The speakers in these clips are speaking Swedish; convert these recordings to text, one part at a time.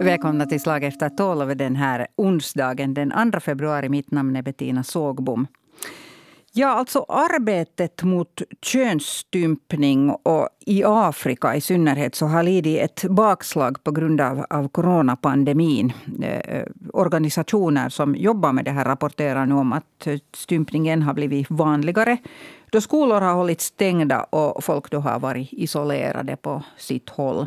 Välkomna till Slag efter tolv den här onsdagen den 2 februari. Mitt namn är Bettina Sågbom. Ja, alltså arbetet mot könsstympning och i Afrika i synnerhet så har lidit ett bakslag på grund av, av coronapandemin. Eh, organisationer som jobbar med det här rapporterar nu om att eh, stympningen har blivit vanligare då skolor har hållits stängda och folk då har varit isolerade på sitt håll.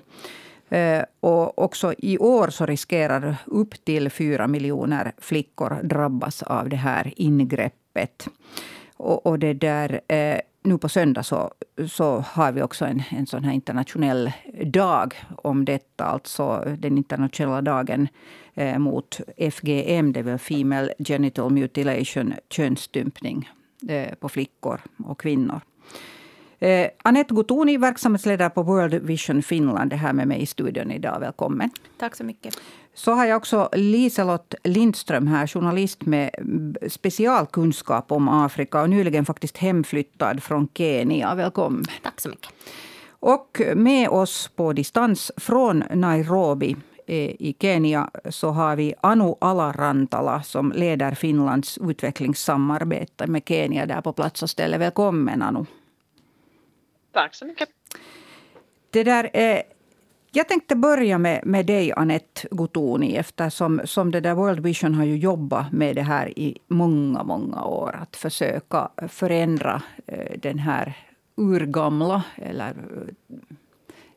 Eh, och också i år så riskerar upp till fyra miljoner flickor drabbas av det här ingreppet. Och, och det där, eh, nu på söndag så, så har vi också en, en sån här internationell dag om detta. Alltså den internationella dagen eh, mot FGM, det vill Female Genital Mutilation, könsstympning eh, på flickor och kvinnor. Eh, Anette Gutoni, verksamhetsledare på World Vision Finland, är här med mig i studion idag. Välkommen. Tack så mycket. Så har jag också Liselott Lindström här, journalist med specialkunskap om Afrika och nyligen faktiskt hemflyttad från Kenya. Välkommen. Tack så mycket. Och med oss på distans från Nairobi eh, i Kenya så har vi Anu Alarantala som leder Finlands utvecklingssamarbete med Kenya där på plats och ställe. Välkommen Anu. Tack så mycket. Det där, jag tänkte börja med, med dig, Anette Gutoni, eftersom som det där World Vision har ju jobbat med det här i många, många år. Att försöka förändra eh, den här urgamla, eller eh,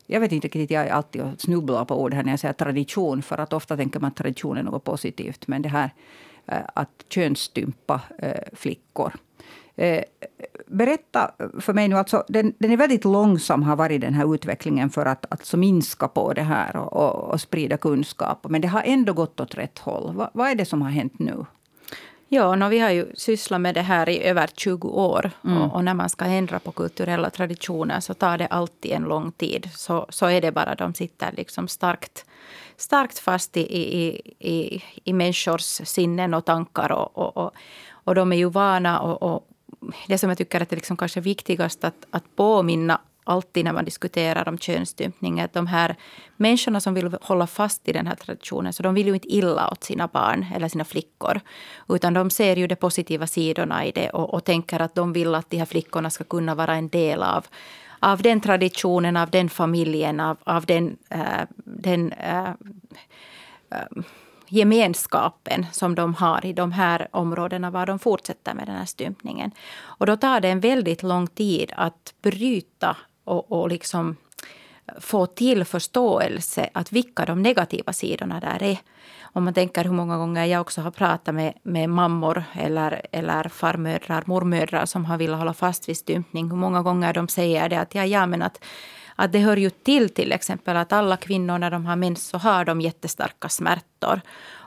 jag vet inte riktigt, jag är alltid snubblar på ord här när jag säger tradition. För att ofta tänker man att tradition är något positivt. Men det här eh, att könsstympa eh, flickor. Eh, berätta för mig nu, alltså, den, den är väldigt långsam har varit den här utvecklingen för att alltså minska på det här och, och, och sprida kunskap. Men det har ändå gått åt rätt håll. Va, vad är det som har hänt nu? Ja, no, vi har ju sysslat med det här i över 20 år. Mm. Och, och, när man ska ändra på kulturella traditioner så tar det alltid en lång tid. Så, så är det bara, de sitter liksom starkt, starkt fast i, i, i, i människors sinnen och tankar. Och, och, och, och de är ju vana och, och det som jag tycker att är liksom kanske viktigast att, att påminna alltid när man diskuterar om könsstympning, att de här människorna som vill hålla fast i den här traditionen, så de vill ju inte illa åt sina barn eller sina flickor. Utan de ser ju de positiva sidorna i det och, och tänker att de vill att de här flickorna ska kunna vara en del av av den traditionen, av den familjen, av, av den, äh, den äh, äh, gemenskapen som de har i de här områdena var de fortsätter med den här stympningen. Och då tar det en väldigt lång tid att bryta och, och liksom få till förståelse att vilka de negativa sidorna där är. Om man tänker hur många gånger jag också har pratat med, med mammor eller, eller farmödrar, mormödrar som har velat hålla fast vid stympning. Hur många gånger de säger det att ja, ja men att att det hör ju till till exempel att alla kvinnor när de har mens så har de jättestarka smärtor.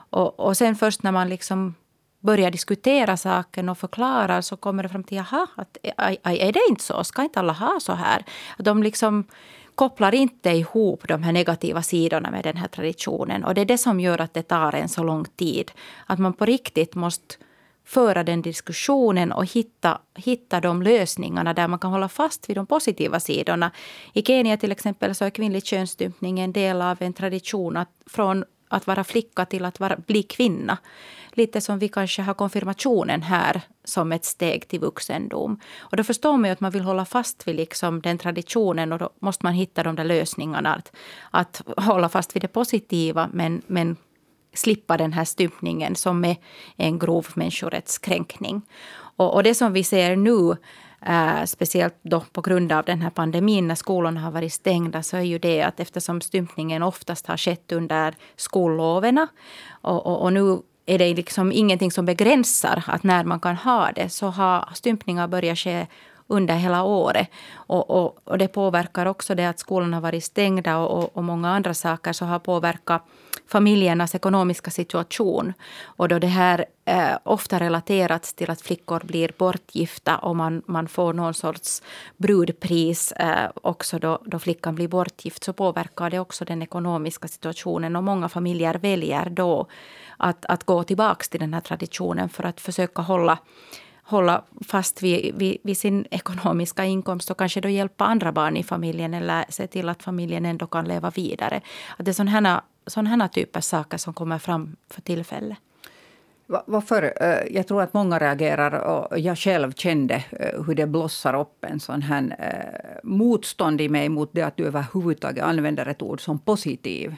Och, och sen först när man liksom börjar diskutera saken och förklarar så kommer det fram till jaha, att, aj, aj, är det inte så? Ska inte alla ha så här? De liksom kopplar inte ihop de här negativa sidorna med den här traditionen. Och det är det som gör att det tar en så lång tid. Att man på riktigt måste föra den diskussionen och hitta, hitta de lösningarna där man kan hålla fast vid de positiva sidorna. I Kenya till exempel så är kvinnlig könsstympning en del av en tradition att från att vara flicka till att vara, bli kvinna. Lite som vi kanske har konfirmationen här som ett steg till vuxendom. Och då förstår man ju att man vill hålla fast vid liksom den traditionen och då måste man hitta de där lösningarna. Att, att hålla fast vid det positiva men, men slippa den här stympningen som är en grov människorättskränkning. Och, och det som vi ser nu Uh, speciellt då på grund av den här pandemin när skolorna har varit stängda så är ju det att eftersom stympningen oftast har skett under skolloven och, och, och, nu är det liksom ingenting som begränsar att när man kan ha det så har stympningar börjat ske under hela året. Och, och, och, det påverkar också det att skolorna har varit stängda och, och många andra saker så har påverkat familjernas ekonomiska situation. Och då det här eh, ofta relaterats till att flickor blir bortgifta och man, man får någon sorts brudpris eh, också då, då flickan blir bortgift så påverkar det också den ekonomiska situationen. Och många familjer väljer då att, att gå tillbaka till den här traditionen för att försöka hålla hålla fast vid, vid, vid, sin ekonomiska inkomst och kanske då hjälpa andra barn i familjen eller se till att familjen ändå kan leva vidare. Att det är sådana här, sådana här typer saker som kommer fram för tillfället. Varför? Eh, jag tror att många reagerar, och jag själv kände eh, hur det blossar upp en sån här eh, motstånd i mig mot det att du överhuvudtaget använder ett ord som positiv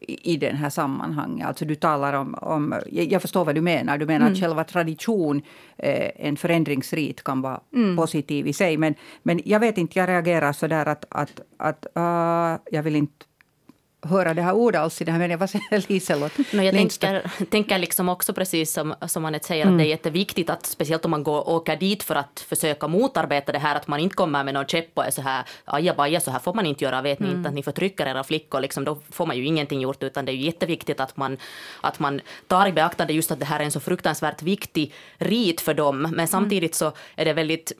i den här sammanhanget. Alltså du talar om, om... Jag förstår vad du menar. Du menar mm. att själva tradition, en förändringsrit, kan vara mm. positiv i sig. Men, men jag vet inte, jag reagerar så där att, att, att uh, jag vill inte höra det här ordet alls i det här meningen. Vad säger Liselott? No, jag tänker, tänker liksom också precis som, som Anette säger, mm. att det är jätteviktigt att speciellt om man går, åker dit för att försöka motarbeta det här, att man inte kommer med någon käpp och är så här ajabaja, så här får man inte göra, vet ni mm. inte att ni förtrycker era flickor, liksom, då får man ju ingenting gjort, utan det är ju jätteviktigt att man, att man tar i beaktande just att det här är en så fruktansvärt viktig rit för dem, men samtidigt så är det väldigt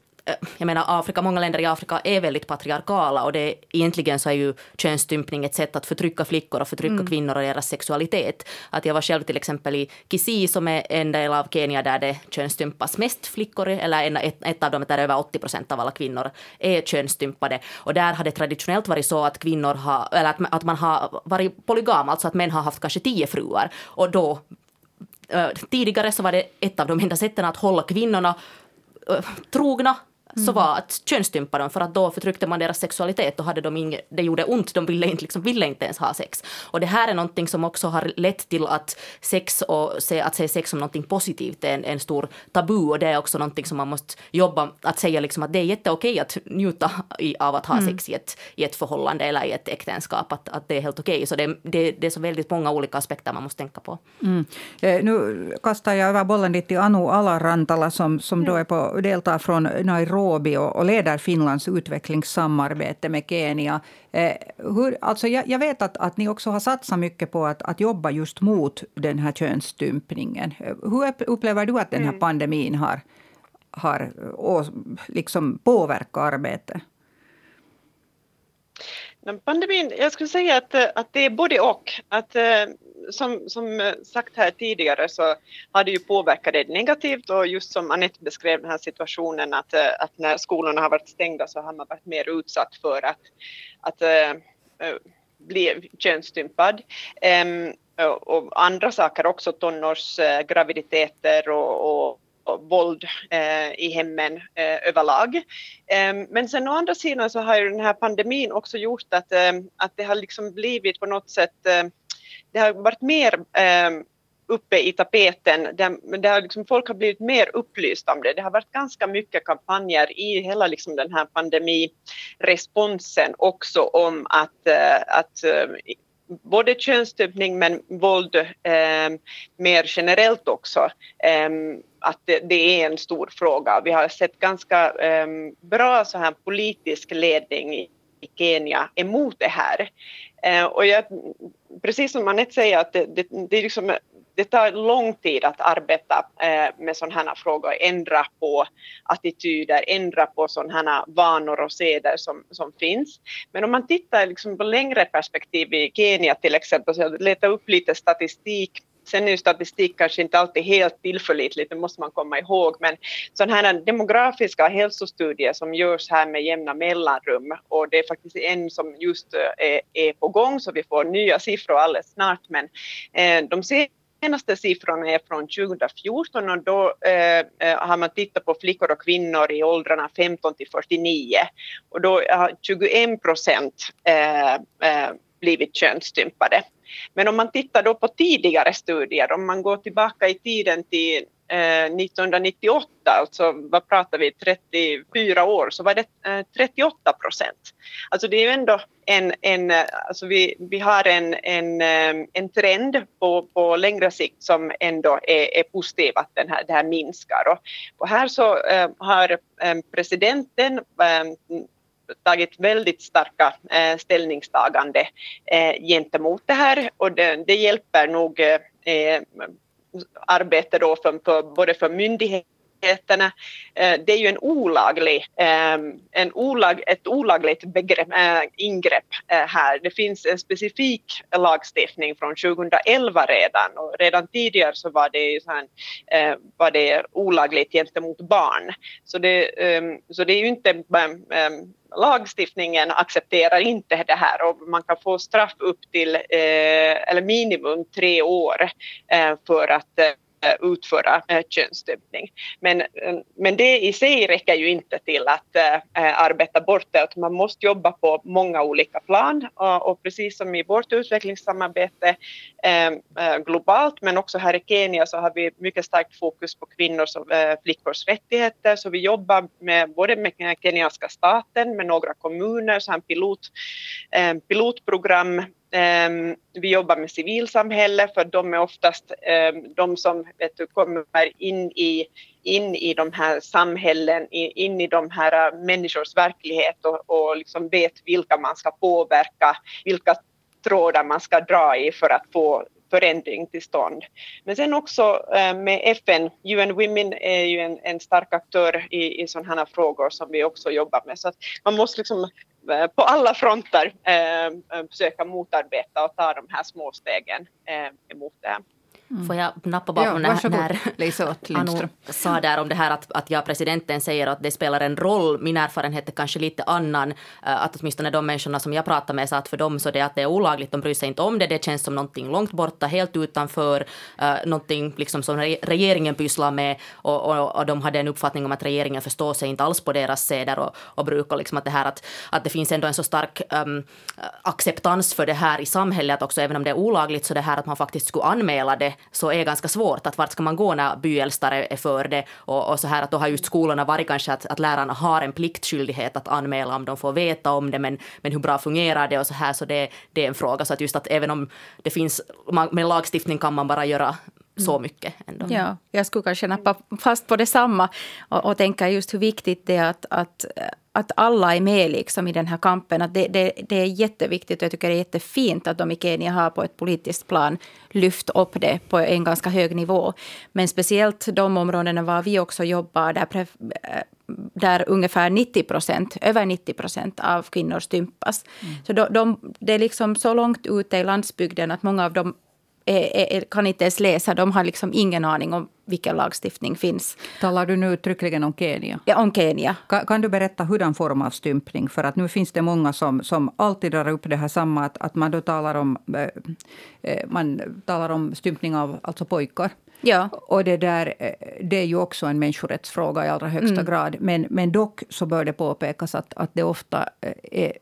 jag menar Afrika, många länder i Afrika är väldigt patriarkala och det, egentligen så är ju könsstympning ett sätt att förtrycka flickor och förtrycka mm. kvinnor och deras sexualitet. Att jag var själv till exempel i Kisii som är en del av Kenya där det könsstympas mest flickor, eller en, ett, ett av dem där över 80 procent av alla kvinnor är könsstympade. Och där har det traditionellt varit så att kvinnor har, eller att, att man har varit polygam, alltså att män har haft kanske tio fruar. Och då tidigare så var det ett av de enda sätten att hålla kvinnorna trogna så var att könsstympa dem för att då förtryckte man deras sexualitet och hade de inge, det gjorde ont, de ville inte, liksom, ville inte ens ha sex. Och det här är någonting som också har lett till att sex och se, att se sex som någonting positivt är en, en stor tabu och det är också någonting som man måste jobba, att säga liksom att det är jätteokej att njuta i, av att ha mm. sex i ett, i ett förhållande eller i ett äktenskap, att, att det är helt okej. Så det, det, det är så väldigt många olika aspekter man måste tänka på. Mm. Eh, nu kastar jag över bollen dit till Anu Alarantala som, som mm. då är på, deltar från Nairobi Nairobi och, och leder Finlands utvecklingssamarbete med Kenya. Eh, hur, alltså jag, jag, vet att, att ni också har satsat mycket på att, att jobba just mot den här könsstympningen. Hur upplever du att den här mm. pandemin har, har och, liksom påverkat arbetet? Pandemin, jag skulle säga att, att det är både och. Att, eh, som, som eh, sagt här tidigare så har det ju påverkat det negativt och just som Anette beskrev den här situationen att, eh, att när skolorna har varit stängda så har man varit mer utsatt för att, att äh, bli könsstympad. Ähm, och andra saker också, tonårsgraviditeter och, och våld eh, i hemmen eh, överlag. Eh, men sen å andra sidan så har ju den här pandemin också gjort att, eh, att det har liksom blivit på något sätt, eh, det har varit mer eh, uppe i tapeten. Det, det har liksom, folk har blivit mer upplysta om det. Det har varit ganska mycket kampanjer i hela liksom den här pandemiresponsen också om att, eh, att eh, både könsstympning men våld eh, mer generellt också. Eh, att det, det, är en stor fråga. Vi har sett ganska eh, bra så här politisk ledning i Kenya emot det här. Eh, och jag, precis som Anette säger, att det, det, det liksom det tar lång tid att arbeta eh, med sådana här frågor, ändra på attityder, ändra på sådana här vanor och seder som, som finns. Men om man tittar liksom på längre perspektiv i Kenya till exempel, så jag letade upp lite statistik Sen är ju statistik kanske inte alltid helt tillförlitligt, det måste man komma ihåg, men sådana här demografiska hälsostudier som görs här med jämna mellanrum och det är faktiskt en som just är, är på gång så vi får nya siffror alldeles snart, men eh, de ser senaste siffrorna är från 2014 och då eh, eh, har man tittat på flickor och kvinnor i åldrarna 15 till 49 och då har 21 procent eh, eh blivit könsstympade. Men om man tittar då på tidigare studier, om man går tillbaka i tiden till eh, 1998, alltså vad pratar vi, 34 år, så var det eh, 38 procent. Alltså det är ju ändå en, en eh, alltså vi, vi har en, en, en trend på, på längre sikt som ändå är, är positiv, att den här, det här minskar. Och, och här så har presidenten tagit väldigt starka äh, ställningstagande eh, gentemot det här och det, det hjälper nog äh, arbete då för, för, både för myndigheter eh, det är ju en olaglig, en olag, ett olagligt begrepp, ingrepp här. Det finns en specifik lagstiftning från 2011 redan och redan tidigare så var det, så här, var det olagligt gentemot barn. Så det, så det är ju inte lagstiftningen accepterar inte det här och man kan få straff upp till eh, eller minimum tre år eh, för att eh, Eh, utföra eh, könsstympning. Men, eh, men det i sig räcker ju inte till att arbeta bort det, man måste jobba på många olika plan och precis som i vårt utvecklingssamarbete globalt men också här i Kenya så har vi mycket starkt fokus på kvinnors och flickors rättigheter så vi jobbar med både med kenyanska staten, med några kommuner, så här pilot, pilotprogram Ehm, vi jobbar med civilsamhälle för de är oftast ehm, de som vet du, kommer in i, in i de här samhällen, in i de här äh, människors verklighet och, och liksom vet vilka man ska påverka, vilka trådar man ska dra i för att få förändring till stånd. Men sen också äh, med FN, UN Women är ju en, en stark aktör i, i sådana här frågor som vi också jobbar med. Så att man måste liksom Eh, på alla fronter eh, eh, försöka motarbeta och ta de här små stegen eh, emot det. Mm. Får jag nappa bara på ja, när, när Anu sa där om det här att, att jag, presidenten, säger att det spelar en roll. Min erfarenhet är kanske lite annan. Att åtminstone de människorna som jag pratar med sa att för dem så det att det är olagligt, de bryr sig inte om det. Det känns som någonting långt borta, helt utanför. Uh, någonting liksom som regeringen pysslar med. Och, och, och, de hade en uppfattning om att regeringen förstår sig inte alls på deras seder och, och bruk. Och liksom att, det här att, att det finns ändå en så stark um, acceptans för det här i samhället också även om det är olagligt så det här att man faktiskt skulle anmäla det så är ganska svårt. Att vart ska man gå när byäldstare är för det? Och, och, så här att då har just skolorna varit kanske att, att lärarna har en pliktskyldighet att anmäla om de får veta om det, men, men hur bra fungerar det och så här, så det, det är en fråga. Så att just att även om det finns, med lagstiftning kan man bara göra så mm. mycket. Ändå. Ja, jag skulle kanske nappa fast på detsamma och, och tänka just hur viktigt det är att, att, att alla är med liksom i den här kampen. Att det, det, det är jätteviktigt och jag tycker det är jättefint att de i Kenya har på ett politiskt plan lyft upp det på en ganska hög nivå. Men speciellt de områdena var vi också jobbar där, där ungefär 90 procent, över 90 procent av kvinnor stympas. Mm. Så de, de, det är liksom så långt ute i landsbygden att många av dem är, är, kan inte ens läsa. De har liksom ingen aning om vilken lagstiftning finns. Talar du nu uttryckligen om Kenya? Ja, om Kenya. Kan, kan, du berätta hurdan form av stympning? För att nu finns det många som, som alltid drar upp det här samma, att, att man då talar om, äh, man talar om stympning av alltså pojkar. Ja. Och det, där, det är ju också en människorättsfråga i allra högsta mm. grad. Men, men dock så bör det påpekas att, att det ofta är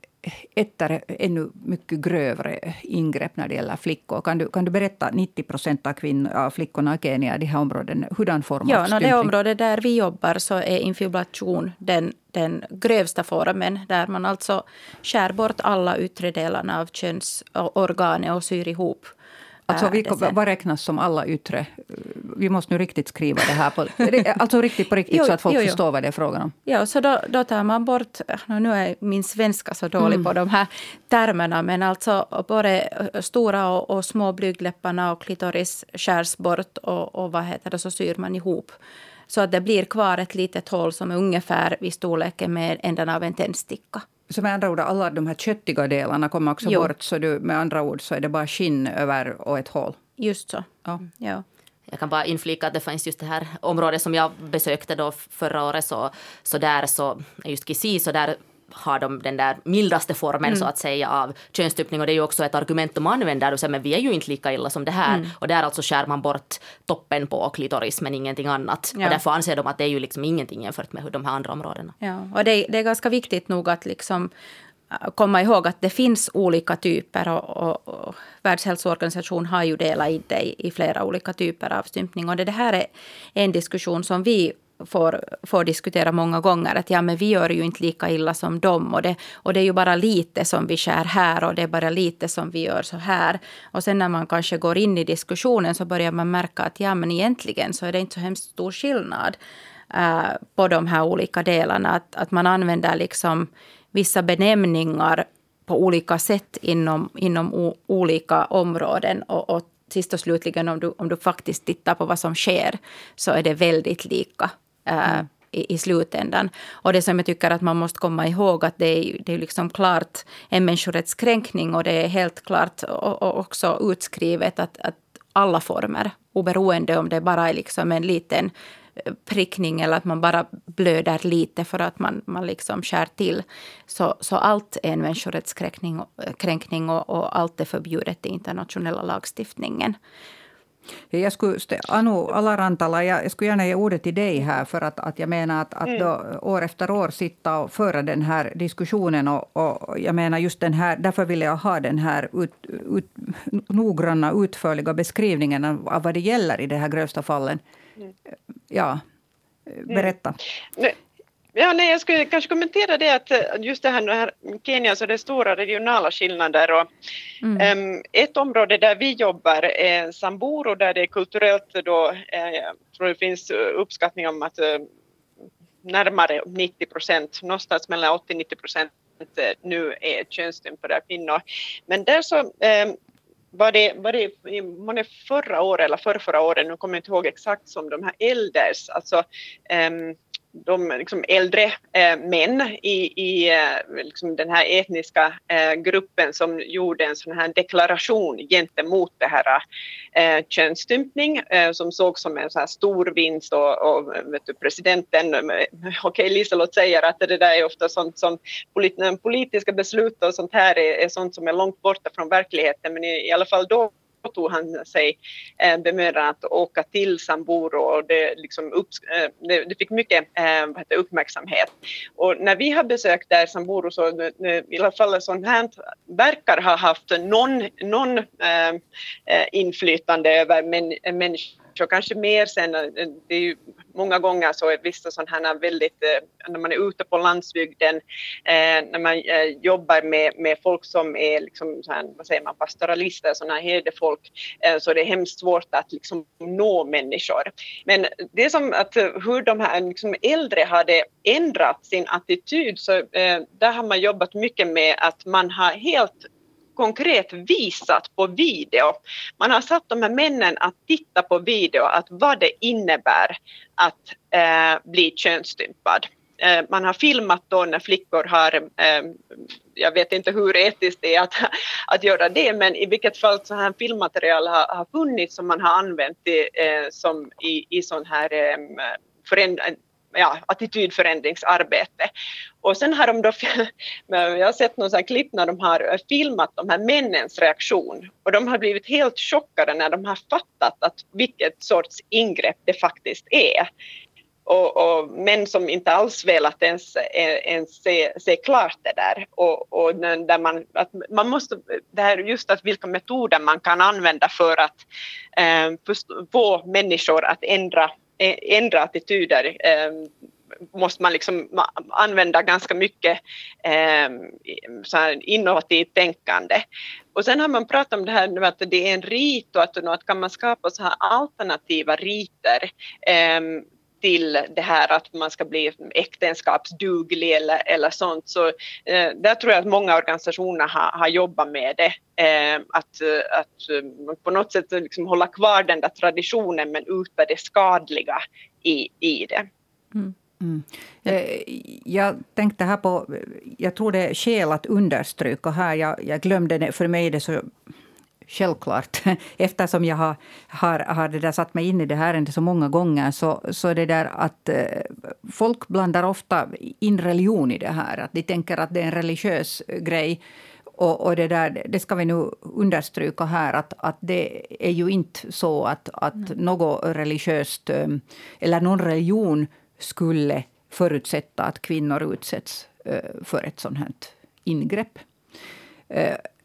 ett är ännu mycket grövre ingrepp när det gäller flickor. Kan du, kan du berätta, 90 procent av, kvinnor, av flickorna i Kenya, de här områden, hurdan form ja, av stympning? Det område där vi jobbar så är infibulation den, den grövsta formen, där man alltså skär bort alla yttre delarna av könsorganet och syr ihop Alltså, vi, vad räknas som alla yttre? Vi måste nu riktigt skriva det här. På, alltså riktigt på riktigt, jo, så att folk jo, jo. förstår vad det är frågan om. Ja, så då, då tar man bort... Nu är min svenska så dålig mm. på de här termerna, men alltså både stora och, och små blygdläpparna och klitoris skärs bort och, och vad heter det, så syr man ihop. Så att det blir kvar ett litet hål som är ungefär i storleken med änden av en tändsticka. Så med andra ord, alla de här köttiga delarna kommer också jo. bort. Så du, med andra ord så är det bara skinn över och ett hål. Just så. Ja. ja. Jag kan bara inflika att det finns just det här området som jag besökte då förra året. Så, så där så, just Kisi, så där har de den där mildaste formen mm. så att säga av könsstympning och det är ju också ett argument de använder och säger men vi är ju inte lika illa som det här mm. och där alltså skär man bort toppen på klitoris men ingenting annat ja. och därför anser de att det är ju liksom ingenting jämfört med de här andra områdena. Ja, och det, det är ganska viktigt nog att liksom äh, komma ihåg att det finns olika typer och, och, och Världshälsoorganisationen har ju delat in det i, i flera olika typer av stympning. Och det, det här är en diskussion som vi får, får diskutera många gånger att ja, men vi gör ju inte lika illa som dem och det, och det är ju bara lite som vi skär här och det är bara lite som vi gör så här. Och sen när man kanske går in i diskussionen så börjar man märka att ja, men egentligen så är det inte så hemskt stor skillnad äh, på de här olika delarna. Att, att man använder liksom vissa benämningar på olika sätt inom, inom o, olika områden. Och, och sist och slutligen om du, om du faktiskt tittar på vad som sker så är det väldigt lika mm. i, i, slutändan. Och det som jag tycker att man måste komma ihåg att det är, det är liksom klart en människorättskränkning och det är helt klart och, och också utskrivet att, att alla former, oberoende om det bara är liksom en liten prickning eller att man bara blöder lite för att man, man liksom skär till. Så, så allt är en människorättskränkning kränkning och, och allt är förbjudet i internationella lagstiftningen. Jag skulle, Anu Alarantala, jag skulle gärna ge ordet till dig här. För att, att jag menar att, att då, mm. år efter år sitta och föra den här diskussionen. Och, och, jag menar just den här, därför vill jag ha den här ut, ut, noggranna, utförliga beskrivningen av vad det gäller i de här grövsta fallen. Mm. Ja, berätta. Mm. Ja, nej, jag skulle kanske kommentera det att just det här, här Kenya så det är stora regionala skillnader och mm. um, ett område där vi jobbar är Samburu där det är kulturellt då, eh, jag tror det finns uppskattning om att uh, närmare 90 procent, någonstans mellan 80-90 procent nu är könsstympade kvinnor. Men där så um, var det, var det var förra året eller förra, förra året, nu kommer jag inte ihåg exakt, som de här elders, alltså um, de liksom äldre eh, män i, i eh, liksom den här etniska eh, gruppen som gjorde en sån här deklaration gentemot det här eh, könsstympning eh, som sågs som en sån här stor vinst och, och vet du, presidenten, eh, okej okay, Liselott säger att det där är ofta sånt som polit, politiska beslut och sånt här är, är sånt som är långt borta från verkligheten men i, i alla fall då då tog han sig eh, bemödan att åka till Samburu och det, liksom upp, eh, det, det, fick mycket eh, uppmärksamhet. Och när vi har besökt där Samburu så i alla fall sånt här verkar ha haft någon, någon eh, eh inflytande över män, människor och kanske mer sen, eh, det är ju många gånger så är vissa sådana här väldigt, eh, när man är ute på landsbygden, eh, när man jobbar med, med folk som är liksom, så här, vad säger man, pastoralister, sådana här herdefolk, så är det hemskt svårt att liksom nå människor. Men det är som att hur de här liksom äldre hade ändrat sin attityd, så där har man jobbat mycket med att man har helt konkret visat på video. Man har satt de här männen att titta på video, att vad det innebär att eh, bli könsstympad. Eh, man har filmat då när flickor har, eh, jag vet inte hur etiskt det är att, att göra det, men i vilket fall så här filmmaterial har, har funnits som man har använt det, eh, som i, i sån här eh, föränd ja, attitydförändringsarbete. Och sen har de då, jag har sett någon sån klipp när de har eh, filmat de här männens reaktion och de har blivit helt chockade när de har fattat att vilket sorts ingrepp det faktiskt är. Och, och män som inte alls velat ens, eh, ens se, se klart det där. Och, och där man, att man måste, det här just att vilka metoder man kan använda för att eh, få människor att ändra Eh, ändra attityder eh, måste man liksom använda ganska mycket eh, så här innovativt tänkande. Och sen har man pratat om det här nu att det är en rit och att, att kan man skapa så här alternativa riter eh, till det här att man ska bli äktenskapsduglig eller, eller sånt. Så eh, där tror jag att många organisationer har, har jobbat med det. Eh, att, att eh, på något sätt liksom hålla kvar den där traditionen men utan det skadliga i, i det. Mm. Mm. Eh, jag tänkte här på, jag tror det är skäl att understryka här, jag, jag glömde det, för mig är det så självklart. Eftersom jag har, har, har det där satt mig in i det här ärendet så många gånger så, så det där att eh, folk blandar ofta in religion i det här. Att de tänker att det är en religiös grej. Och, och, det, där, det ska vi nu understryka här, att, att det är ju inte så att, att mm. något religiöst eh, eller någon religion skulle förutsätta att kvinnor utsätts eh, för ett sånt här ingrepp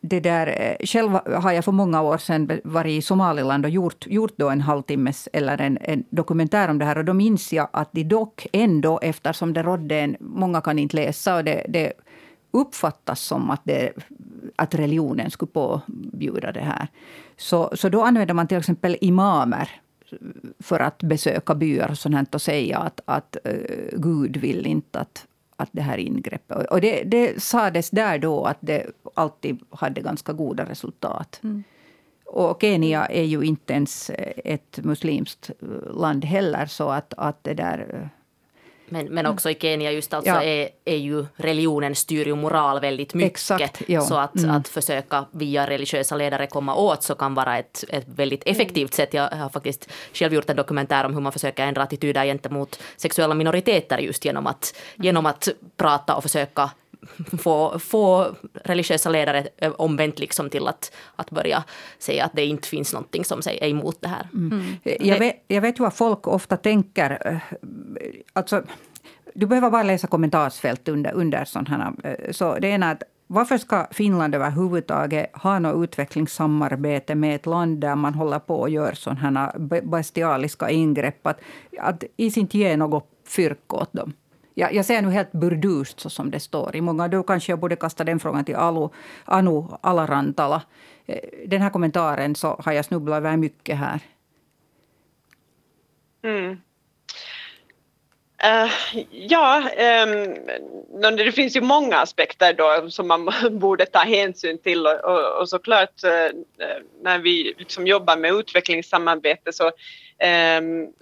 det där, eh, själv har jag för många år sedan varit i Somaliland och gjort, gjort då en halvtimmes eller en, en, dokumentär om det här. Och då minns jag att de dock ändå, eftersom det rådde en... Många kan inte läsa och det, det uppfattas som att, det, att religionen skulle påbjuda det här. Så, så då använder man till exempel imamer för att besöka byar och sånt och säga att, att uh, Gud vill inte att att det här ingreppet... Och det, det sades där då att det alltid hade ganska goda resultat. Mm. Och Kenya är ju inte ens ett muslimskt land heller, så att, att det där Men, men också i Kenya just alltså ja. är, är ju religionen styr ju moral väldigt mycket. Exakt, ja. Så att, mm. att försöka via religiösa ledare komma åt så kan vara ett, ett väldigt effektivt sätt. Jag har faktiskt själv gjort en dokumentär om hur man försöker ändra attityder gentemot sexuella minoriteter just genom att, genom att prata och försöka få, få religiösa ledare omvänt liksom till att, att börja säga att det inte finns någonting som är emot det här. Mm. Mm. Jag, vet, jag vet ju vad folk ofta tänker. Eh, alltså, du behöver bara läsa kommentarsfält under, under sådana här. Så det ena är att varför ska Finland överhuvudtaget ha något utvecklingssamarbete med ett land där man håller på och gör sådana bestialiska ingrepp? Att, att inte ge något fyrk åt dem. Jag, jag ser nu helt burdust så som det står i många. Då kanske jag borde kasta den frågan till Alu, Anu Alarantala. Eh, den här kommentaren så har jag snubblat över mycket här. Mm. Uh, ja, um, det finns ju många aspekter då som man borde ta hänsyn till och, och, och såklart uh, när vi liksom jobbar med utvecklingssamarbete så um,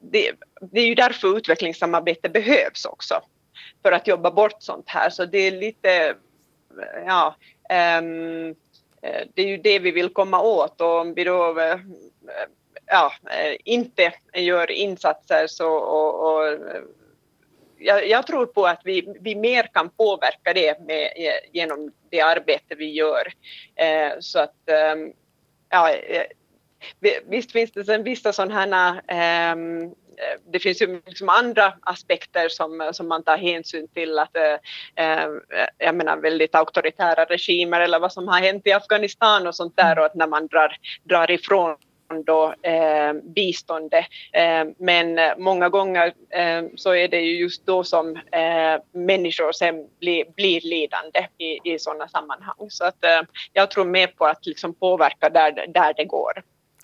det, det är ju därför utvecklingssamarbete behövs också, för att jobba bort sånt här. Så det är lite, ja, um, det är ju det vi vill komma åt och om vi då eh, ja, eh, inte gör insatser så och, och jag, jag, tror på att vi, vi mer kan påverka det med, genom det arbete vi gör. Eh, så att, ehm, ja, visst finns det sen vissa sådana här um, det finns ju liksom andra aspekter som, som man tar hänsyn till att eh, jag menar väldigt auktoritära regimer eller vad som har hänt i Afghanistan och sånt där och att när man drar, drar ifrån då, eh, biståndet. Eh, men många gånger eh, så är det ju just då som eh, människor sen blir, blir lidande i, i sådana sammanhang. Så att, eh, jag tror mer på att liksom påverka där, där det går.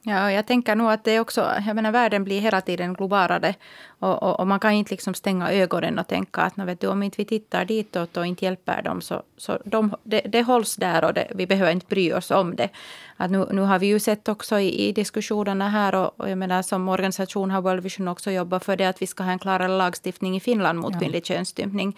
Ja, jag tänker nog att det också, jag menar världen blir hela tiden globalare och, och, och, man kan inte liksom stänga ögonen och tänka att vet du, om inte vi tittar ditåt och inte hjälper dem så, så de, det, det hålls där och det, vi behöver inte bry oss om det. Att nu, nu har vi ju sett också i, i diskussionerna här och, och, jag menar som organisation har World Vision också jobbat för det att vi ska ha en klarare lagstiftning i Finland mot ja. kvinnlig könsstympning.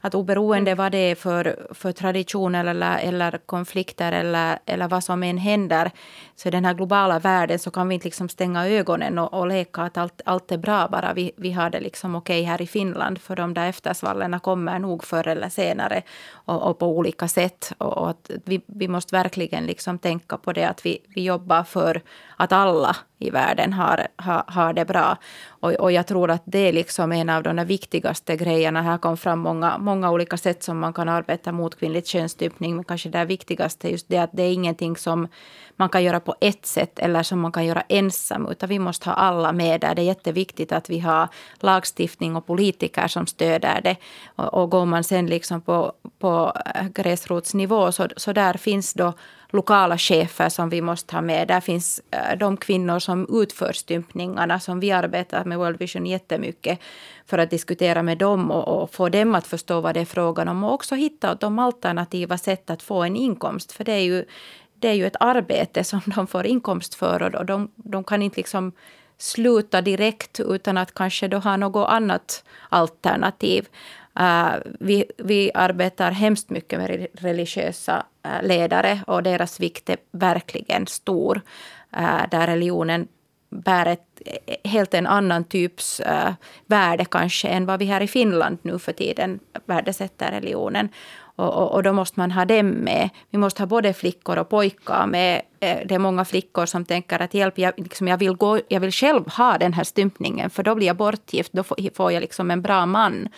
Att oberoende vad det är för, för traditioner eller, eller konflikter eller, eller vad som än händer så i den här globala världen så kan vi inte liksom stänga ögonen och, och leka att allt, allt är bra bara vi, vi har det liksom okej okay här i Finland. För de där eftersvallen kommer nog förr eller senare och, och på olika sätt. Och, och, att vi, vi måste verkligen liksom tänka på det att vi, vi jobbar för att alla i världen har, har, har det bra. Och, och jag tror att det är liksom en av de viktigaste grejerna. Här kom fram många, många olika sätt som man kan arbeta mot kvinnlig könsstympning. Men kanske det viktigaste är just det att det är ingenting som man kan göra på ett sätt eller som man kan göra ensam. Utan vi måste ha alla med där. Det är jätteviktigt att vi har lagstiftning och politiker som stöder det. Och, och går man sen liksom på, på gräsrotsnivå så, så där finns då lokala chefer som vi måste ha med. Där finns eh, de kvinnor som utför stympningarna som vi arbetar med World Vision jättemycket för att diskutera med dem och, och få dem att förstå vad det är frågan om och också hitta de alternativa sätt att få en inkomst. För det är ju, det är ju ett arbete som de får inkomst för och de, de kan inte liksom sluta direkt utan att kanske då ha något annat alternativ. Uh, vi, vi arbetar hemskt mycket med religiösa uh, ledare och deras vikt är verkligen stor. Uh, där religionen bär ett helt en annan typs värde kanske än vad vi här i Finland nu för tiden värdesätter religionen. Och, och, och, då måste man ha dem med. Vi måste ha både flickor och pojkar med. Det är många flickor som tänker att hjälp, jag, liksom, jag, vill gå, jag vill själv ha den här stympningen för då blir jag bortgift, då får jag liksom en bra man.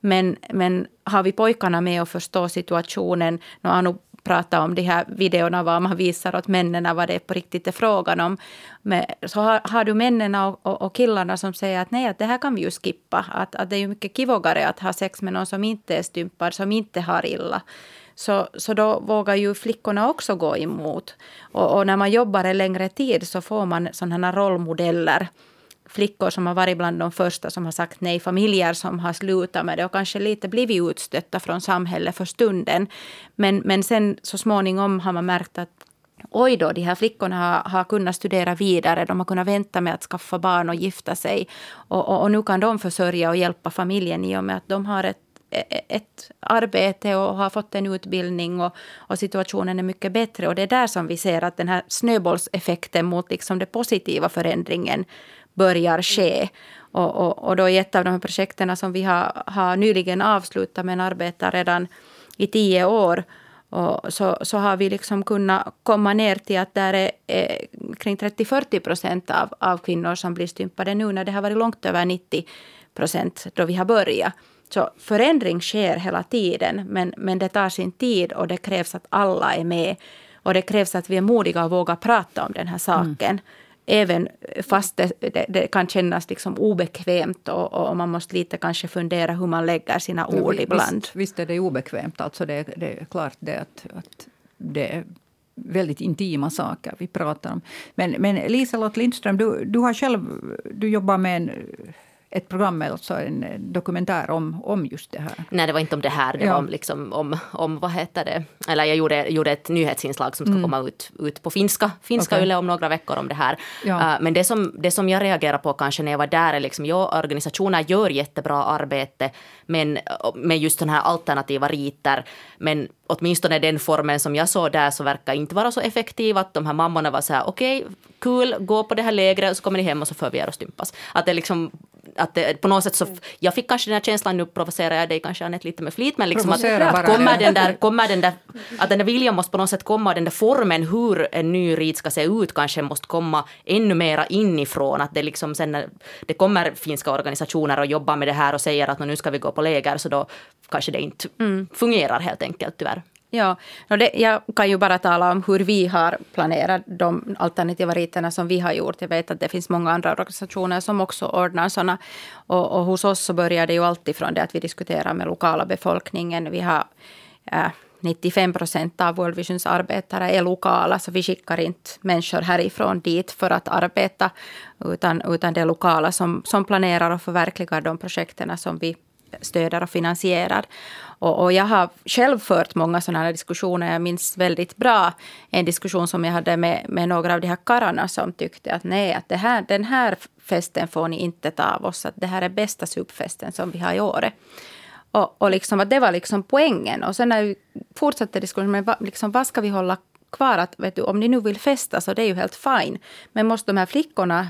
Men, men har vi pojkarna med och förstår situationen, nu Anu pratat om de här videorna, vad man visar åt männen, vad det är på riktigt är frågan om. Men så har, har du männen och, och, och, killarna som säger att nej, att det här kan vi ju skippa. Att, att det är ju mycket kivogare att ha sex med någon som inte är stympad, som inte har illa. Så, så då vågar ju flickorna också gå emot. Och, och när man jobbar en längre tid så får man sådana rollmodeller flickor som har varit bland de första som har sagt nej, familjer som har slutat med det och kanske lite blivit utstötta från samhället för stunden. Men, men sen så småningom har man märkt att oj då, de här flickorna har, har kunnat studera vidare, de har kunnat vänta med att skaffa barn och gifta sig. Och, och, och nu kan de försörja och hjälpa familjen i och med att de har ett ett arbete och har fått en utbildning och, och, situationen är mycket bättre. Och det är där som vi ser att den här snöbollseffekten mot liksom den positiva förändringen börjar ske. Och, och, och då i ett av de här projekten som vi har, har nyligen avslutat men arbetar redan i tio år och så, så har vi liksom kunnat komma ner till att där är eh, kring 30-40 procent av, av kvinnor som blir stympade nu när det har varit långt över 90 procent då vi har börjat. Så förändring sker hela tiden, men, men det tar sin tid och det krävs att alla är med. Och det krävs att vi är modiga och vågar prata om den här saken. Mm. Även fast det, det, kan kännas liksom obekvämt och, och, man måste lite kanske fundera hur man lägger sina ord ja, ibland. Visst, visst, är det obekvämt. Alltså det, det är klart det att, att det är väldigt intima saker vi pratar om. Men, men Liselott Lindström, du, du har själv du jobbar med en ett program, alltså en dokumentär om, om just det här. Nej, det var inte om det här. Det ja. var om, liksom, om, om, vad heter det, eller jag gjorde, gjorde ett nyhetsinslag som ska mm. komma ut, ut på finska, finska okay. om några veckor om det här. Ja. Uh, men det som, det som jag reagerar på kanske när jag var där är liksom, ja, organisationer gör jättebra arbete men, med just sådana här alternativa riter. Men åtminstone den formen som jag såg där så verkar inte vara så effektiv. Att de här mammorna var så här, okej, okay, kul, gå på det här lägret och så kommer ni hem och så får vi er att stympas. Att det liksom att det, på något sätt så, jag fick kanske den här känslan, nu provocerar jag dig kanske Anette lite med flit, men liksom att, att kommer, den där, kommer den där, att den där viljan måste på något sätt komma, den där formen hur en ny rit ska se ut kanske måste komma ännu mera inifrån, att det liksom sen när det kommer finska organisationer och jobbar med det här och säger att nu ska vi gå på läger, så då kanske det inte mm. fungerar helt enkelt tyvärr. Ja, det, jag kan ju bara tala om hur vi har planerat de alternativa riterna som vi har gjort. Jag vet att det finns många andra organisationer som också ordnar sådana. Och, och hos oss så börjar det ju alltid från det att vi diskuterar med lokala befolkningen. Vi har äh, 95 procent av World Visions arbetare är lokala, så vi skickar inte människor härifrån dit för att arbeta, utan, utan det är lokala som, som planerar och förverkligar de projekten som vi stöder och finansierar. Och, och, jag har själv fört många sådana här diskussioner. Jag minns väldigt bra en diskussion som jag hade med, med några av de här karlarna som tyckte att nej, att det här, den här festen får ni inte ta av oss. Att det här är bästa supfesten som vi har i Åre. Och, och liksom, att det var liksom poängen. Och sen när vi fortsatte diskussionen, men liksom, vad ska vi hålla kvar? Att, vet du, om ni nu vill festa så det är ju helt fine. Men måste de här flickorna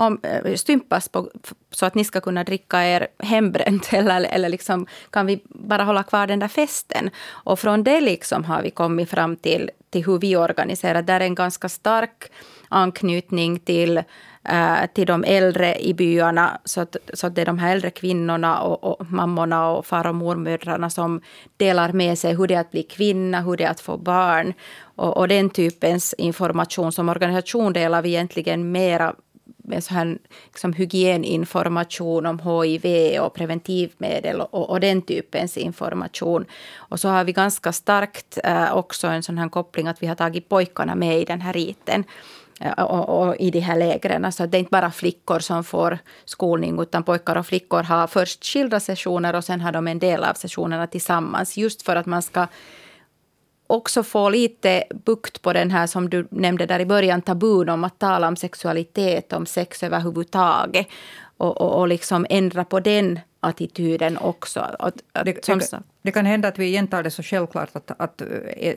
om, eh, stympas på, så att ni ska kunna dricka er hembränt? Eller, eller liksom, kan vi bara hålla kvar den där festen? Och från det liksom har vi kommit fram till, till hur vi organiserar. Där är en ganska stark anknytning till äh, till de äldre i byarna. Så att, så att det är de här äldre kvinnorna och, och mammorna och far och mormödrarna som delar med sig hur det är att bli kvinna, hur det är att få barn. Och, och den typens information som organisation delar vi egentligen mera med så här, liksom hygieninformation om HIV och preventivmedel och, och, den typens information. Och så har vi ganska starkt äh, också en sån här koppling att vi har tagit pojkarna med i den här riten. Eh, och, och, i de här lägren. Alltså det är inte bara flickor som får skolning utan pojkar och flickor har först skilda sessioner och sen har de en del av sessionerna tillsammans. Just för att man ska också få lite bukt på den här som du nämnde där i början, tabun om att tala om sexualitet, om sex överhuvudtaget. Och, och, och liksom ändra på den attityden också. Att, att, det, det, det, kan hända att vi igen tar det så självklart att, att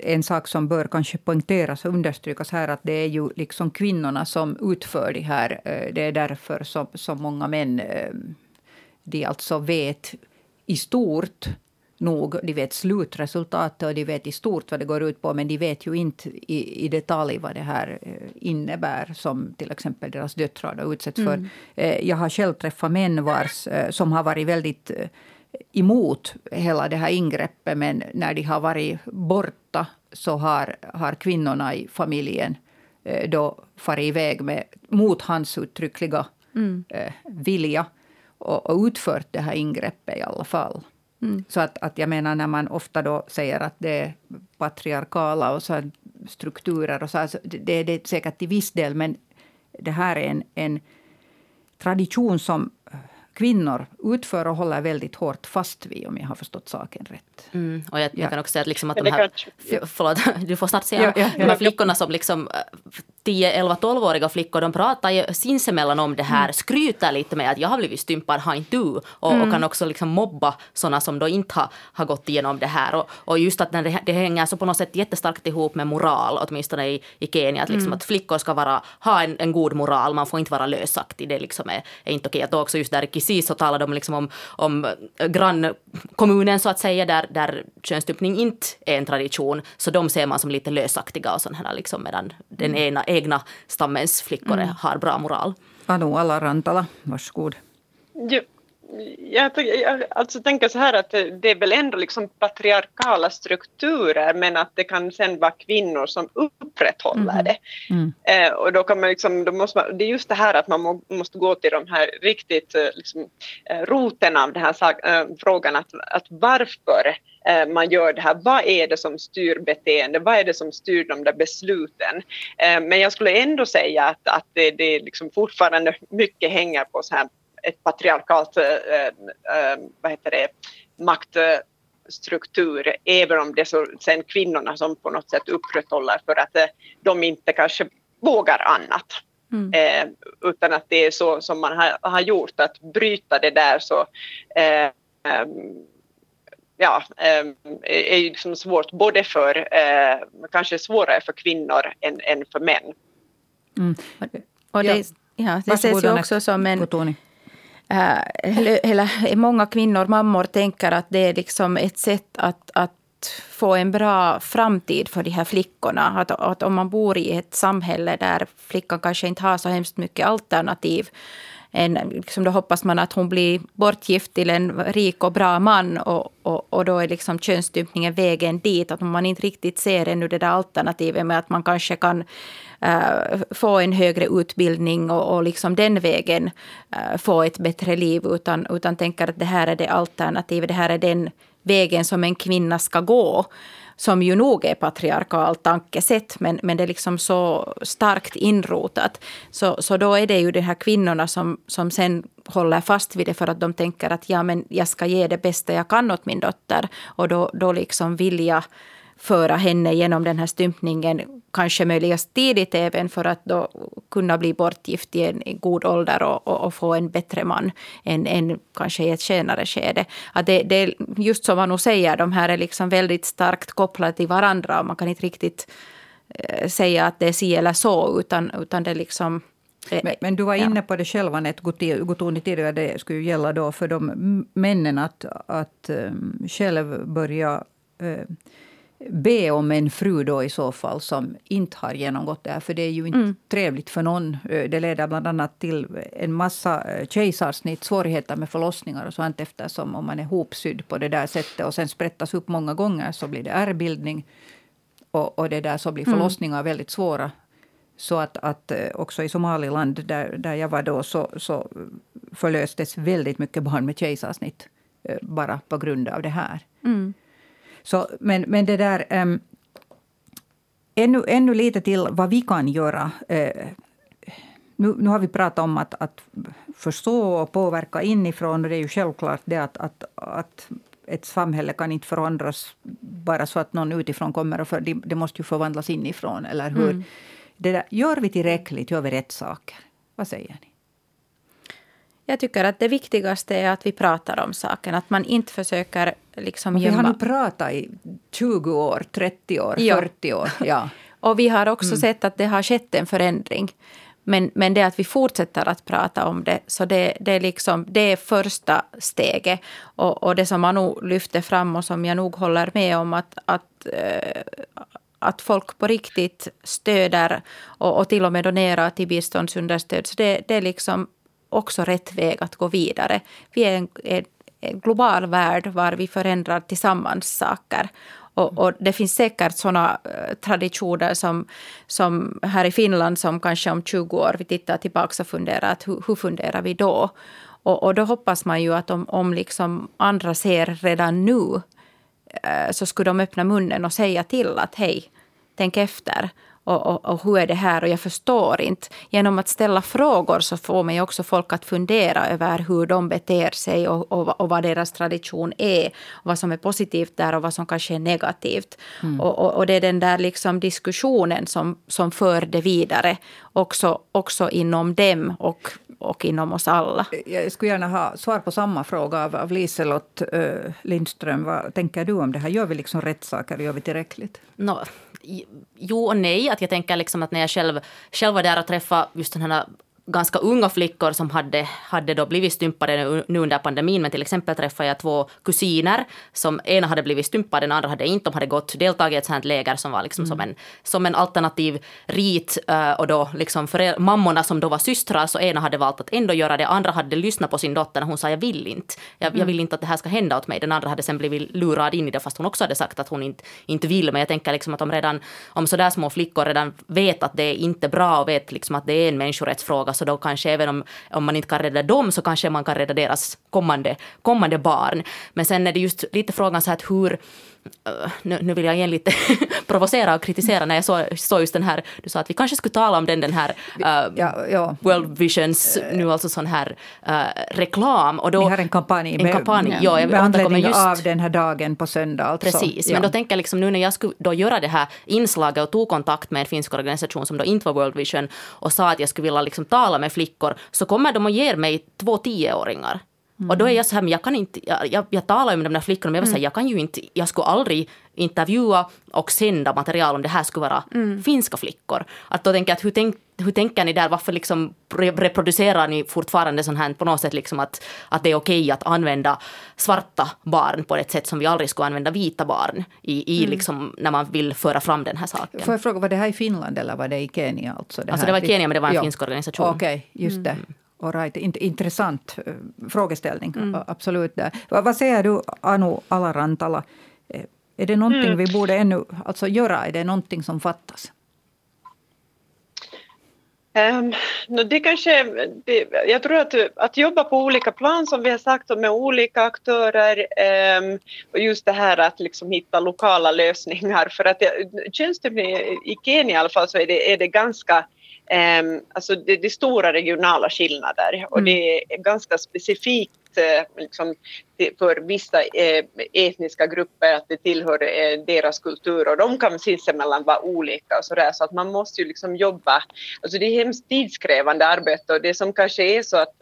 en sak som bör kanske poängteras och understrykas här att det är ju liksom kvinnorna som utför det här. Det är därför som, som många män eh, de alltså vet i stort nog. De vet slutresultatet och de vet i stort vad det går ut på men de vet ju inte i, i detalj vad det här eh, innebär som till exempel deras döttrar utsätts för. Mm. Eh, jag har själv träffat män vars, eh, som har varit väldigt emot hela det här ingreppet men när de har varit borta så har, har kvinnorna i familjen då farit iväg med, mot hans uttryckliga mm. vilja och, och utfört det här ingreppet i alla fall. Mm. Så att, att jag menar när man ofta då säger att det är patriarkala och så strukturer och så, alltså, det är det säkert till viss del men det här är en, en tradition som kvinnor utför och håller väldigt hårt fast vid, om jag har förstått saken rätt. Mm. Och jag, Ja. jag kan också säga att, liksom att de här, förlåt, du får snart säga, Ja, ja, ja. de här flickorna som liksom eh, 10, 11, 12-åriga flickor, de pratar ju sinsemellan om det här, skryter lite med att jag har blivit stympad, har inte du? Och, och kan också liksom mobba sådana som då inte har, har gått igenom det här. Och, och just att det, det hänger så på något sätt jättestarkt ihop med moral, åtminstone i, i Kenya, att, liksom att flickor ska vara, ha en, en god moral, man får inte vara lösaktig, det liksom är, är inte okej. Att också just där i Kisis så talade de liksom om, om eh, grannkommunen så att säga, där, där könsstympning inte är en tradition, så de ser man som lite lösaktiga och sådana här, liksom, medan den ena, egna stammens flickor är- har bra moral. Anu Ala-Rantala, varsågod. Jo, jag, jag alltså tänker så här att det, är väl ändå liksom patriarkala strukturer men att det kan sen vara kvinnor som upprätthåller det. Mm. Eh, och då kan man liksom, då måste man, det är just det här att man må, måste gå till de här riktigt eh, liksom, eh, roten av den här sak, eh, frågan att, att varför man gör det här. Vad är det som styr beteende? Vad är det som styr de där besluten? Men jag skulle ändå säga att, att det, det liksom fortfarande mycket hänger på så här ett patriarkalt eh, eh, vad heter det, maktstruktur, även om det är så sen kvinnorna som på något sätt upprätthåller för att eh, de inte kanske vågar annat. Mm. Eh, utan att det är så som man har, har gjort, att bryta det där så eh, ehm, ja, eh, är ju liksom svårt både för, eh, kanske svårare för kvinnor än, än för män. Mm. Och Ja. det, ja, det Varsågod, ses ju också som en... Eh, eller, eller många kvinnor, mammor, tänker att det är liksom ett sätt att, att få en bra framtid för de här flickorna. Att, att om man bor i ett samhälle där flickan kanske inte har så hemskt mycket alternativ en, liksom då hoppas man att hon blir bortgift till en rik och bra man och, och, och då är liksom könsstympningen vägen dit. Att om man inte riktigt ser ännu det där alternativet med att man kanske kan äh, få en högre utbildning och, och liksom den vägen äh, få ett bättre liv utan, utan tänker att det här är det alternativet, det här är den vägen som en kvinna ska gå som ju nog är patriarkalt tankesätt, men, men det är liksom så starkt inrotat. Så, så då är det ju de här kvinnorna som, som sen håller fast vid det för att de tänker att ja, men jag ska ge det bästa jag kan åt min dotter. Och då, då liksom vill jag föra henne genom den här stympningen, kanske möjligast tidigt även för att då kunna bli bortgift i en god ålder och, och, och få en bättre man än, än kanske i ett senare skede. Att det, det just som man nog säger, de här är liksom väldigt starkt kopplade till varandra och man kan inte riktigt eh, säga att det är si eller så, utan, utan det liksom... eh, Men, men du var inne på det själv, Anette Gutoni, tidigare. Det skulle ju gälla då för de männen att, att um, själv börja uh, be om en fru då i så fall som inte har genomgått det här. För det är ju inte Mm. trevligt för någon. Eh, Det leder bland annat till en massa eh, kejsarsnitt, svårigheter med förlossningar och sånt eftersom om man är hopsydd på det där sättet och sen sprättas upp många gånger så blir det ärrbildning. Och, och det där så blir förlossningar väldigt svåra. Så att, att eh, också i Somaliland, där, där jag var då, så, så förlöstes väldigt mycket barn med kejsarsnitt. Bara på grund av det här. Mm. Så, men, men det där... Um, ännu, ännu lite till vad vi kan göra. Eh, nu, nu har vi pratat om att, att förstå och påverka inifrån. Och det är ju självklart det att, att, att ett samhälle kan inte förändras bara så att någon utifrån kommer. Och för, det, det måste ju förvandlas inifrån, eller hur? Mm. Det där, gör vi tillräckligt? Gör vi rätt saker? Vad säger ni? Jag tycker att det viktigaste är att vi pratar om saken. Att man inte försöker liksom Vi har gömma. nu pratat i 20 år, 30 år, Ja. 40 år. Ja. Och vi har också Mm. sett att det har skett en förändring. Men, men det att vi fortsätter att prata om det, så det, det, är, liksom, det är första steget. Och, och det som man nog lyfter fram och som jag nog håller med om att, att, eh, att folk på riktigt stöder och, och till och med donerar till biståndsunderstöd. Så det, det är liksom också rätt väg att gå vidare. Vi är en, en, en global värld var vi förändrar tillsammans saker. Och, och det finns säkert såna eh, traditioner som, som här i Finland som kanske om 20 år vi tittar tillbaka och funderar att hur, hur funderar vi då? Och, och då hoppas man ju att om, om liksom andra ser redan nu eh, så skulle de öppna munnen och säga till att hej, tänk efter och, och, och, hur är det här och jag förstår inte. Genom att ställa frågor så får man ju också folk att fundera över hur de beter sig och, och, och vad deras tradition är. Vad som är positivt där och vad som kanske är negativt. Mm. Och, och, det är den där liksom diskussionen som, som för det vidare också, också inom dem och, och inom oss alla. Jag skulle gärna ha svar på samma fråga av, av Liselott uh, Lindström. Vad tänker du om det här? Gör vi liksom rätt saker? Gör vi tillräckligt? No, jo och nej. Att jag tänker liksom att när jag själv, själv var där och träffade just den här ganska unga flickor som hade, hade då blivit stympade nu under pandemin. Men till exempel träffade jag två kusiner som ena hade blivit stympad, den andra hade inte. De hade gått, deltagit i ett sånt läger som var liksom mm. som, en, som en alternativ rit. Eh, och då liksom för mammorna som då var systrar, så ena hade valt att ändå göra det. Andra hade lyssnat på sin dotter när hon sa jag vill inte. Jag, mm. jag vill inte att det här ska hända åt mig. Den andra hade sen blivit lurad in i det fast hon också hade sagt att hon inte, inte vill. Men jag tänker liksom att om redan, om sådär små flickor redan vet att det är inte bra och vet liksom att det är en människorättsfråga så då kanske även om, om man inte kan rädda dem så kanske man kan rädda deras kommande, kommande barn. Men sen är det just lite frågan så att hur nu, nu, vill jag igen lite provocera och kritisera när jag såg så just den här, du sa att vi kanske skulle tala om den, den här uh, ja, ja. World Visions, nu alltså sån här uh, reklam. Och då, vi har en kampanj, en kampanj med, ja, jag med anledning just, av den här dagen på söndag. Alltså. Precis, ja. men då tänker jag liksom nu när jag skulle då göra det här inslaget och tog kontakt med en finsk organisation som då inte var World Vision och sa att jag skulle vilja liksom tala med flickor så kommer de och ger mig två tioåringar Mm. Och då är jag så här, men jag kan inte, jag, jag, jag talar ju med de där flickorna, men jag var mm. så här, jag kan ju inte, jag skulle aldrig intervjua och sända material om det här skulle vara mm. finska flickor. Att då tänker jag att hur, tänk, hur tänker ni där, varför liksom reproducerar ni fortfarande sånt här på något sätt liksom att, att det är okej att använda svarta barn på ett sätt som vi aldrig skulle använda vita barn i, i mm. liksom, när man vill föra fram den här saken. Får jag fråga, var det här i Finland eller var det i Kenya? Alltså det, alltså det var i Kenya men det var en ja. finsk organisation. Okej, okay, just det. Mm. All right. Intressant eh, frågeställning, mm. absolut. Vad säger du, Anu Alarantala? Eh, är det någonting mm. vi borde ännu alltså, göra? Är det någonting som fattas? Um, no, det kanske, det, jag tror att, att jobba på olika plan som vi har sagt med olika aktörer um, och just det här att liksom hitta lokala lösningar för att könsstympning i Kenya i alla fall så är det, är det ganska alltså det, det är stora regionala skillnader och mm. det är ganska specifikt att eh, liksom, för vissa eh, etniska grupper att det tillhör eh, deras kultur och de kan sinsemellan vara olika och sådär. Så att man måste ju liksom jobba, alltså det är hemskt tidskrävande arbete och det som kanske är så att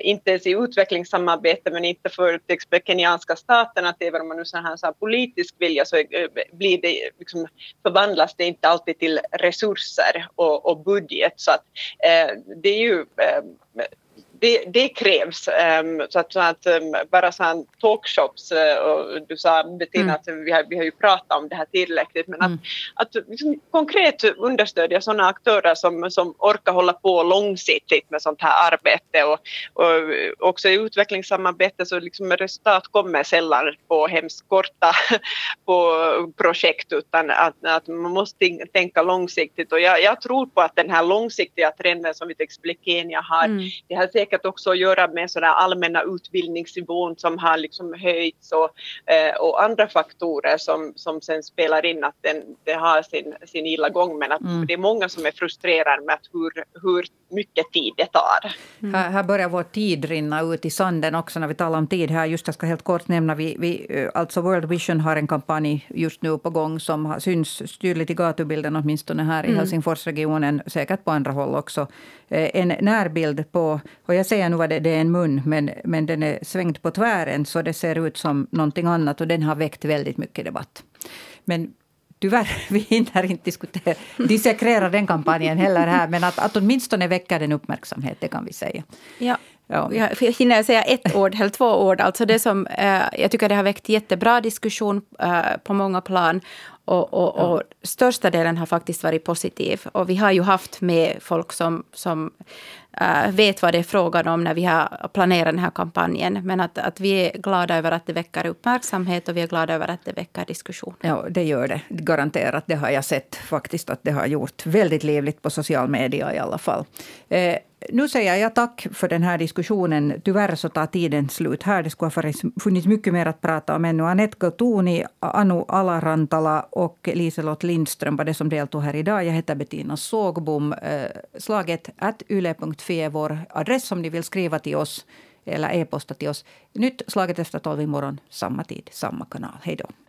inte ens i utvecklingssamarbete men inte för till exempel kenyanska staten att även om man nu så här, så här politisk vilja så blir det liksom, förvandlas det inte alltid till resurser och, och budget. Så att det är ju det, det krävs. Um, så att, så att um, bara så talkshops, uh, och du sa Bettina mm. att vi har, vi har ju pratat om det här tillräckligt, men mm. att, att liksom, konkret understödja sådana aktörer som, som orkar hålla på långsiktigt med sånt här arbete och, och också i utvecklingssamarbete så liksom resultat kommer sällan på hemskt korta på projekt utan att, att man måste tänka långsiktigt och jag, jag tror på att den här långsiktiga trenden som vi till exempel i Kenya har, mm. det har säkert också att göra med sådär allmänna utbildningsnivån som har liksom höjts och, eh, och andra faktorer som, som sen spelar in att den, det har sin, sin illa gång men att mm. det är många som är frustrerade med att hur, hur mycket tid det tar. Mm. Här, här, börjar vår tid rinna ut i sanden också när vi talar om tid här. Just jag ska helt kort nämna, vi, vi, eh, alltså World Vision har en kampanj just nu på gång som syns tydligt i gatubilden, åtminstone här i mm. Helsingforsregionen, säkert på andra håll också. Eh, en närbild på, och jag säger nu vad det, det är en mun, men, men den är svängd på tvären så det ser ut som någonting annat och den har väckt väldigt mycket debatt. Men tyvärr, vi hinner inte diskutera, dissekrera den kampanjen heller här, men att, att åtminstone väcker den uppmärksamhet, det kan vi säga. Ja. Ja. Jag hinner säga ett ord eller två ord. Alltså det som, eh, jag tycker det har väckt jättebra diskussion eh, på många plan. Och, och, och största delen har faktiskt varit positiv. Och vi har ju haft med folk som, som äh, vet vad det är frågan om när vi har planerat den här kampanjen. Men att, att vi är glada över att det väcker uppmärksamhet och vi är glada över att det väcker diskussion. Ja, det gör det. Garanterat. Det har jag sett faktiskt att det har gjort. Väldigt livligt på social media i alla fall. Eh, nu säger jag tack för den här diskussionen. Tyvärr så tar tiden slut här. Det skulle ha funnits mycket mer att prata om ännu. Anette Gautuni, Anu Alarantala och Liselott Lindström var det som deltog här idag. Jag heter Bettina Sågbom. Eh, slaget att yle.fi är vår adress om ni vill skriva till oss eller e-posta till oss. Nytt Slaget efter tolv imorgon, samma tid, samma kanal. Hej då.